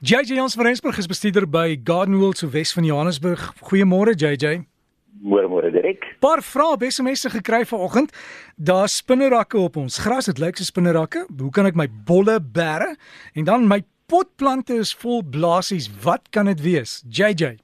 JJ Jans van Rensburg is bestuurder by Gardenwold so Wes van Johannesburg. Goeiemôre JJ. Môre môre Dirk. Paar vrae besemesse gekry vanoggend. Daar spinnerakke op ons gras. Dit lyk so spinnerakke. Hoe kan ek my bolle bære? En dan my potplante is vol blaasies. Wat kan dit wees? JJ.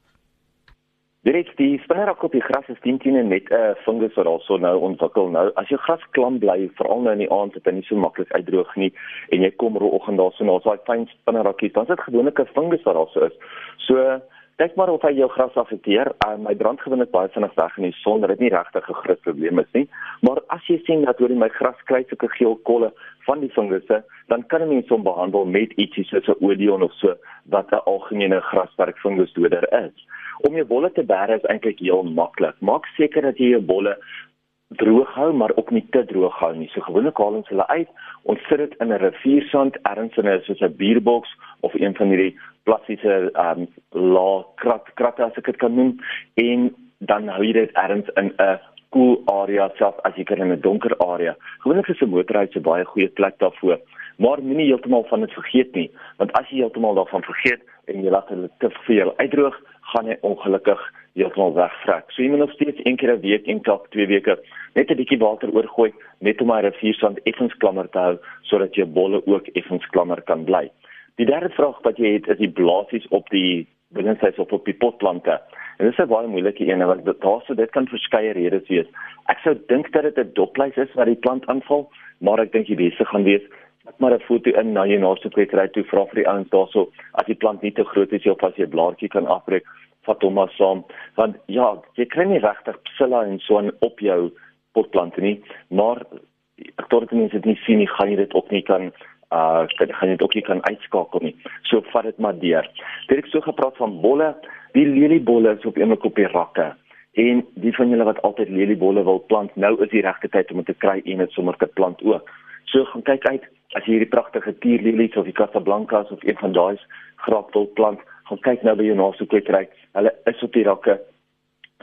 Direk die spinnerak op die gras is teen teen met 'n uh, fungus wat also nou ontwikkel. Nou as jou gras klam bly, veral nou in die aand, dit is nie so maklik uitdroog nie en jy kom roegoggend daar so na so 'n fyn spinnerakkie, dan is dit gewoonlik 'n fungus wat also is. So kyk maar of hy jou gras affekteer. Uh, my brand gewoonlik baie vinnig weg in die son, dit is nie regtig 'n groot probleem is nie. Maar as jy sien dat oor my gras kry sulke geel kolle van die fungusse, dan kan 'n mens hom behandel met ietsie soos 'n Odeon of so wat 'n algemene graswerk fungusdoder is. Om jou bolle te bære is eintlik heel maklik. Maak seker dat jy jou bolle droog hou, maar ook nie te droog hou nie. So gewoonlik haal ons hulle uit, ons sit dit in 'n riviersand ergens in 'n soos 'n bierboks of een van hierdie plastiese ehm um, la krat kratte as ek dit kan noem en dan hou jy dit ergens in 'n koel cool area self as jy kan in 'n donker area. Gewoonlik is 'n motorhuis 'n baie goeie plek daarvoor. Maar moenie heeltemal van dit vergeet nie, want as jy heeltemal daarvan vergeet en jy laat hulle te veel uitdroog, gaan hy ongelukkig heeltemal wegvrek. So jy moet nog steeds een keer 'n week, een keer twee weke net 'n bietjie water oorgooi, net om my riviersand effens klammer te hou sodat jou bolle ook effens klammer kan bly. Die derde vraag wat jy het is die blaasies op die binnensy of op die potplante. En dit is 'n baie moeilike een want daar sou dit kan verskeie redes wees. Ek sou dink dat dit 'n dopluis is wat die plant aanval, maar ek dink die beste gaan wees Ek maar 'n foto in na jou naaste kwekery toe vra vir die ouens daarso as die plant nie te groot is of as jy 'n blaartjie kan afbreek vat hom maar saam. Want ja jy kry nie regtig psilla en so op jou potplante nie maar ek dink dit mense dit nie sien nie gaan jy dit ook nie kan uh gaan jy dit ook nie kan uitskakel nie. So vat dit maar deur. Dit ek so gepraat van bolle. Die leliebolle is op eendag op die rakke. En die van julle wat altyd leliebolle wil plant nou is die regte tyd om dit te kry en dit sommer te plant ook so gaan kyk uit as jy hierdie pragtige tierlelies of die casablancas of een van daai grapdol plant, gaan kyk nou by jou naaste kwekery. Hulle is op die rakke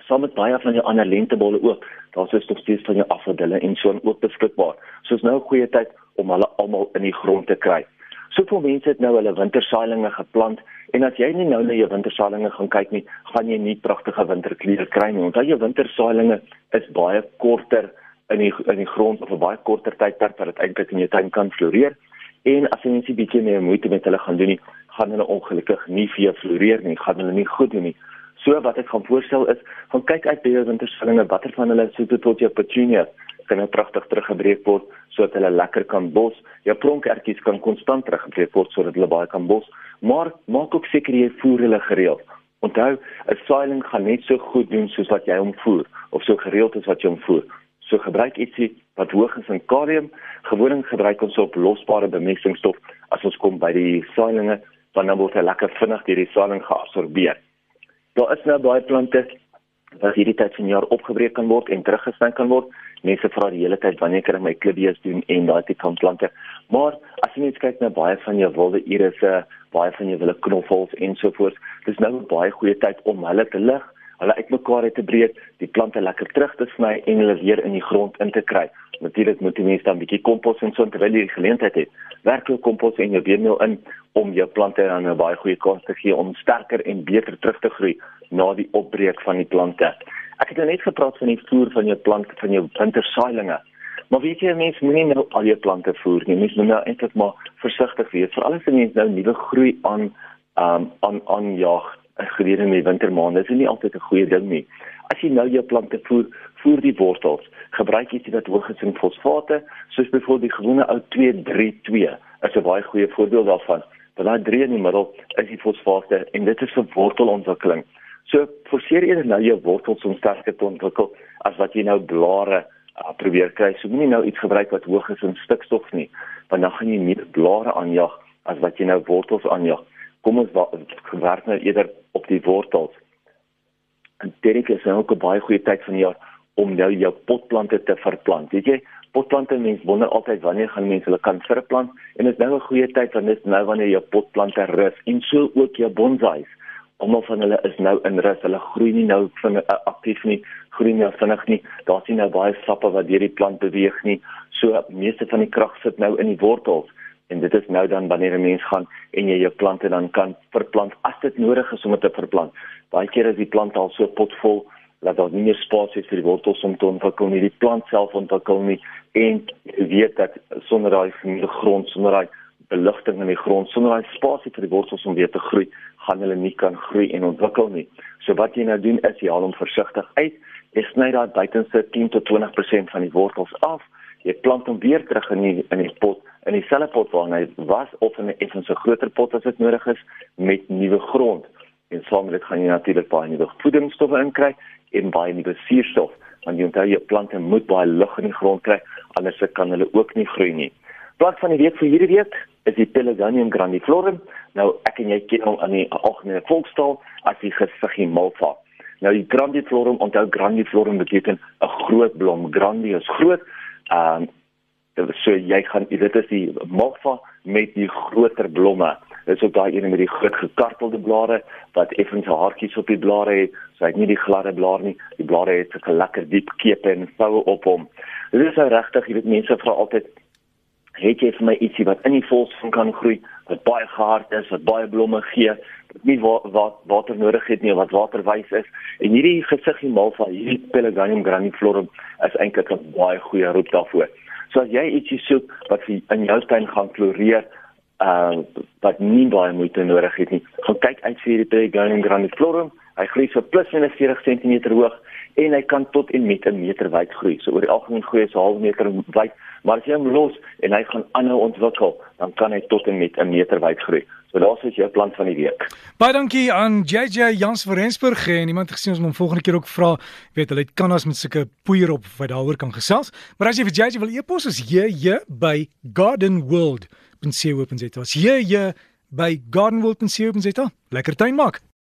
saam met baie van jou ander lentebolle ook. Daar's dus nog steeds van jou afdelle en so ook beskikbaar. So is nou 'n goeie tyd om hulle almal in die grond te kry. Soveel mense het nou hulle wintersaailinge geplant en as jy nie nou na jou wintersaailinge gaan kyk nie, gaan jy nie pragtige winterkleure kry nie. Want jou wintersaailinge is baie korter in die in die grond of 'n baie korter tydperk wat dit eintlik in jou tuin kan floreer. En as jy net 'n bietjie meer moeite met hulle gaan doen nie, gaan hulle ongelukkig nie vir jou floreer nie, gaan hulle nie goed doen nie. So wat ek gaan voorstel is, gaan kyk uit by jou wintersallinge, watter van hulle soet tot jou petunias kan nou pragtig teruggebreek word sodat hulle lekker kan bos. Jou pronkertjies kan konstant teruggebreek word sodat hulle baie kan bos, maar maak ook seker jy voer hulle gereeld. Onthou, 'n saailing gaan net so goed doen soos wat jy hom voer of so gereeld as wat jy hom voer. So gebruik ietsie wat hoog is in kalium. Gewoonlik gebruik ons op losbare bemestingsstof as ons kom by die saailinge, dan dan word hy lekker vinnig deur die saailing geabsorbeer. Daar is nou baie plante wat hierdie tyd van jaar opgebreek kan word en teruggesny kan word. Mense vra die hele tyd wanneer kan ek my klibies doen en daai tipe van plante. Maar as jy net kyk na baie van jou wilde irisse, baie van jou wilde knoffels en so voort, dis nou 'n baie goeie tyd om hulle te lig hulle uitmekaar uit te breek, die plante lekker terug te sny en hulle weer in die grond in te kry. Natuurlik moet jy mens dan 'n bietjie kompos en so terwyl jy die geleentheid het. Werklik kompos en jou beenmeel in om jou plante dan 'n baie goeie kans te gee om sterker en beter terug te groei na die opbreek van die plante. Ek het nou net gepraat van die voer van jou plant van jou wintersaailinge. Maar weet jy mense moenie nou al jou plante voer nie. Mens moet nou eintlik maar versigtig wees. Veral as jy nou nuwe groei aan um, aan aan jag gedurende die wintermaande is nie altyd 'n goeie ding nie. As jy nou jou plante voer, voer die wortels. Gebruik ietsie wat hoog is in fosfate, soos byvoorbeeld die gewone ou 232 is 'n baie goeie voorbeeld daarvan. Want daai 3 in die middel is die fosfate en dit is vir wortelontwikkeling. So forceer eerder nou jou wortels om sterker te ontwikkel as wat jy nou blare uh, probeer kry. So moenie nou iets gebruik wat hoog is in stikstof nie, want dan gaan jy meer blare aanjag as wat jy nou wortels aanjag kom ons werk nou eerder op die wortels. En dit is nou ook 'n baie goeie tyd van die jaar om nou jou potplante te verplant. Weet jy, potplante mense wonder altyd wanneer gaan mense hulle kan verplant en dit is nou 'n goeie tyd want dit is nou wanneer jou potplante rus en so ook jou bonsais. Almal van hulle is nou in rus. Hulle groei nie nou van uh, aktief nie, groei nie vinnig nie. Daar's nie nou baie sappe wat deur die plant beweeg nie. So meeste van die krag sit nou in die wortels en dit is nou dan wanneer 'n mens gaan en jy jou plante dan kan verplant as dit nodig is om dit te verplant. Baie kere is die plant al so potvol dat daar nie meer spasie is vir die wortels om te ontwikkel nie, die plant self ontwikkel nie en jy weet dat sonder daai grond, sonder daai beligting in die grond, sonder daai spasie vir die wortels om weer te groei, gaan hulle nie kan groei en ontwikkel nie. So wat jy nou doen is jy haal hom versigtig uit. Jy sny daai buitenste 10 tot 20% van die wortels af. Jy plant hom weer terug in die in die pot in dieselfde pot waar hy was of in 'n effens groter pot as dit nodig is met nuwe grond. En saam met dit gaan jy natuurlik baie nuwe voedingsstowwe inkry en baie nuwe suurstof want jy onthou jou plante moet baie lug in die grond kry anders kan hulle ook nie groei nie. Plant van die week vir hierdie week is die Pelargonium grandiflorum. Nou ek en jy ken hom aan die algemene volkstaal as die gesiggie malva. Nou die grandiflorum, onthou grandiflorum beteken 'n groot blom. Grandi is groot. Ehm so jy gaan dit is die malva met die groter blomme. Is ook daai een met die groot gekartelde blare wat effens haartjies op die blare het. So hy het nie die gladde blaar nie. Die blare het 'n lekker diep kepe en voue op hom. Dit is nou regtig, jy weet mense vra altyd het jy vir my ietsie wat in die volsvang kan groei, wat baie gehard is, wat baie blomme gee, wat nie wat wa water nodig het nie, wat waterwys is. En hierdie gesiggie malva, hierdie Pelargonium grandiflorum is eintlik 'n baie goeie roep daarvoor. So as jy ietsie soek wat in jou tuin gaan floreer, uh wat nie baie moeite nodig het nie, gaan kyk uit vir hierdie Pelargonium grandiflorum. Hy groei so plus minus 40 cm hoog en hy kan tot en met 'n meter wyd groei. So oor die algemeen groei hy so 'n half meter wyd, maar as jy hom los en hy gaan aanhou ontwikkel, dan kan hy tot en met 'n meter wyd groei. So daar's is jou plant van die week. Baie dankie aan JJ Jans van Rensburg en iemand gesien ons hom volgende keer ook vra, weet hulle het kanas met sulke poeier op wat daaroor kan gesels. Maar as jy vir JJ wil e-pos is JJ by gardenworld.co.za. JJ by gardenworld.co.za. Lekker tuin maak.